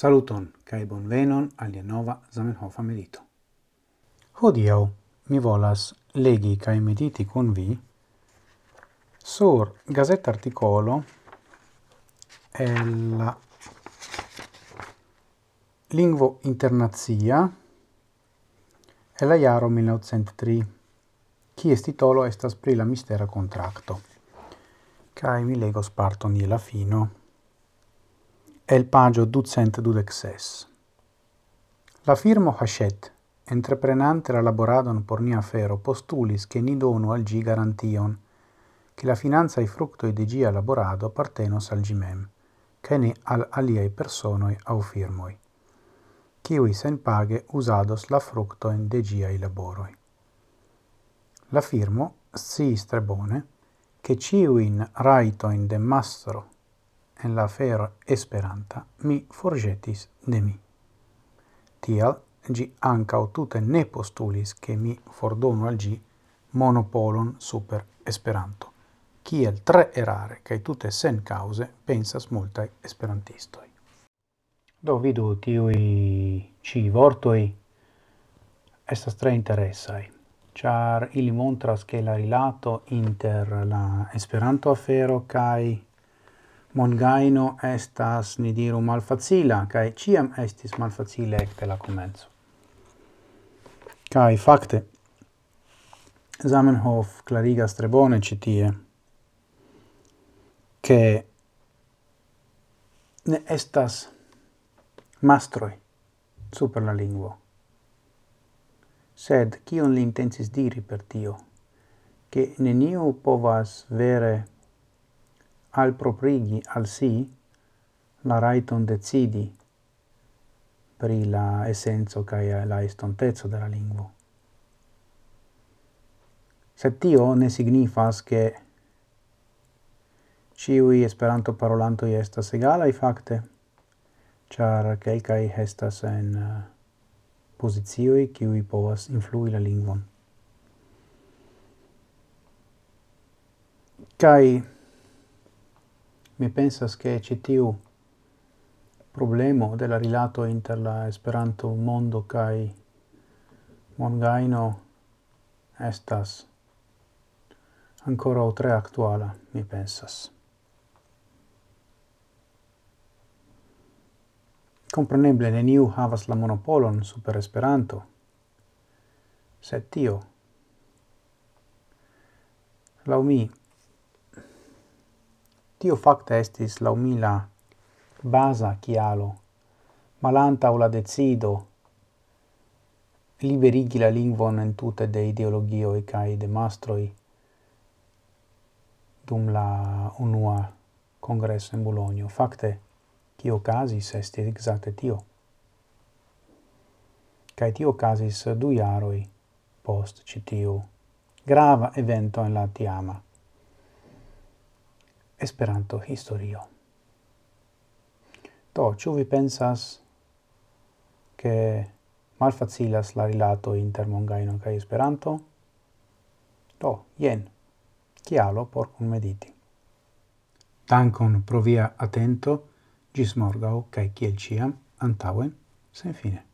Saluton cae bon venon alia nova Zamenhof medito. Hodiau mi volas legi cae mediti con vi sur gazetta articolo el lingvo internazia e la iaro 1903 kies titolo estas pri la mistera contracto. cae mi legos parton la fino el pagio ducent dudexes. La firmo Hachet, entreprenante la laboradon por nia fero, postulis che ni donu al gi garantion, che la finanza e de gia laborado appartenos al gi mem, che ne al aliei personoi au firmoi, kiui sen page usados la fructoin de giai laboroi. La firmo si strebone, che ciuin raito in de mastro en la fero Esperanta mi forgetis de mi. Tial gi ankaŭ tute ne postulis ke mi fordonu al gi monopolon super Esperanto, kiel tre erare cae tute sen cause pensas multae esperantistoi. Do vidu tiui ci vortoi estas tre interessai, char ili montras ke la rilato inter la Esperanto afero cae mongaino estas, ni diru, malfacila, cae ciam estis malfacile ecte la comenzo. Cae, fakte Zamenhof clarigas tre bone citie, che ne estas mastroi super la lingua. Sed, kion li intensis diri per tio? Che neniu povas vere al proprigi al si la raiton decidi pri la essenzo cae la estontezzo della lingua. Se tio ne signifas che ciui esperanto parolantoi estas egalai facte, char quelcae estas en uh, posizioi ciui povas influi la lingvon. Cai mi pensas che citiu problemo della rilato inter la Esperanto mondo kai mongaino estas ancora tre attuala, mi pensas. Compreneble neniu havas la monopolon super Esperanto, sed tio, lau mi, Tio facta estis laumila basa chialo malanta o la decido liberigi la lingvon en tute de ideologioi cae de mastroi dum la unua congresso in Bologna. Facte, cio casis estis exacte tio. Cae tio casis du jaroi post citiu grava evento en la tiama Esperanto-historio. Do, ĉu vi pensas ke malfacilas la rilato inter Mongaino kaj Esperanto? Do, jen, kialo por kunmediti. Dankon pro via atento, gis morgau, kaj kiel ciam, antauen, sen fine.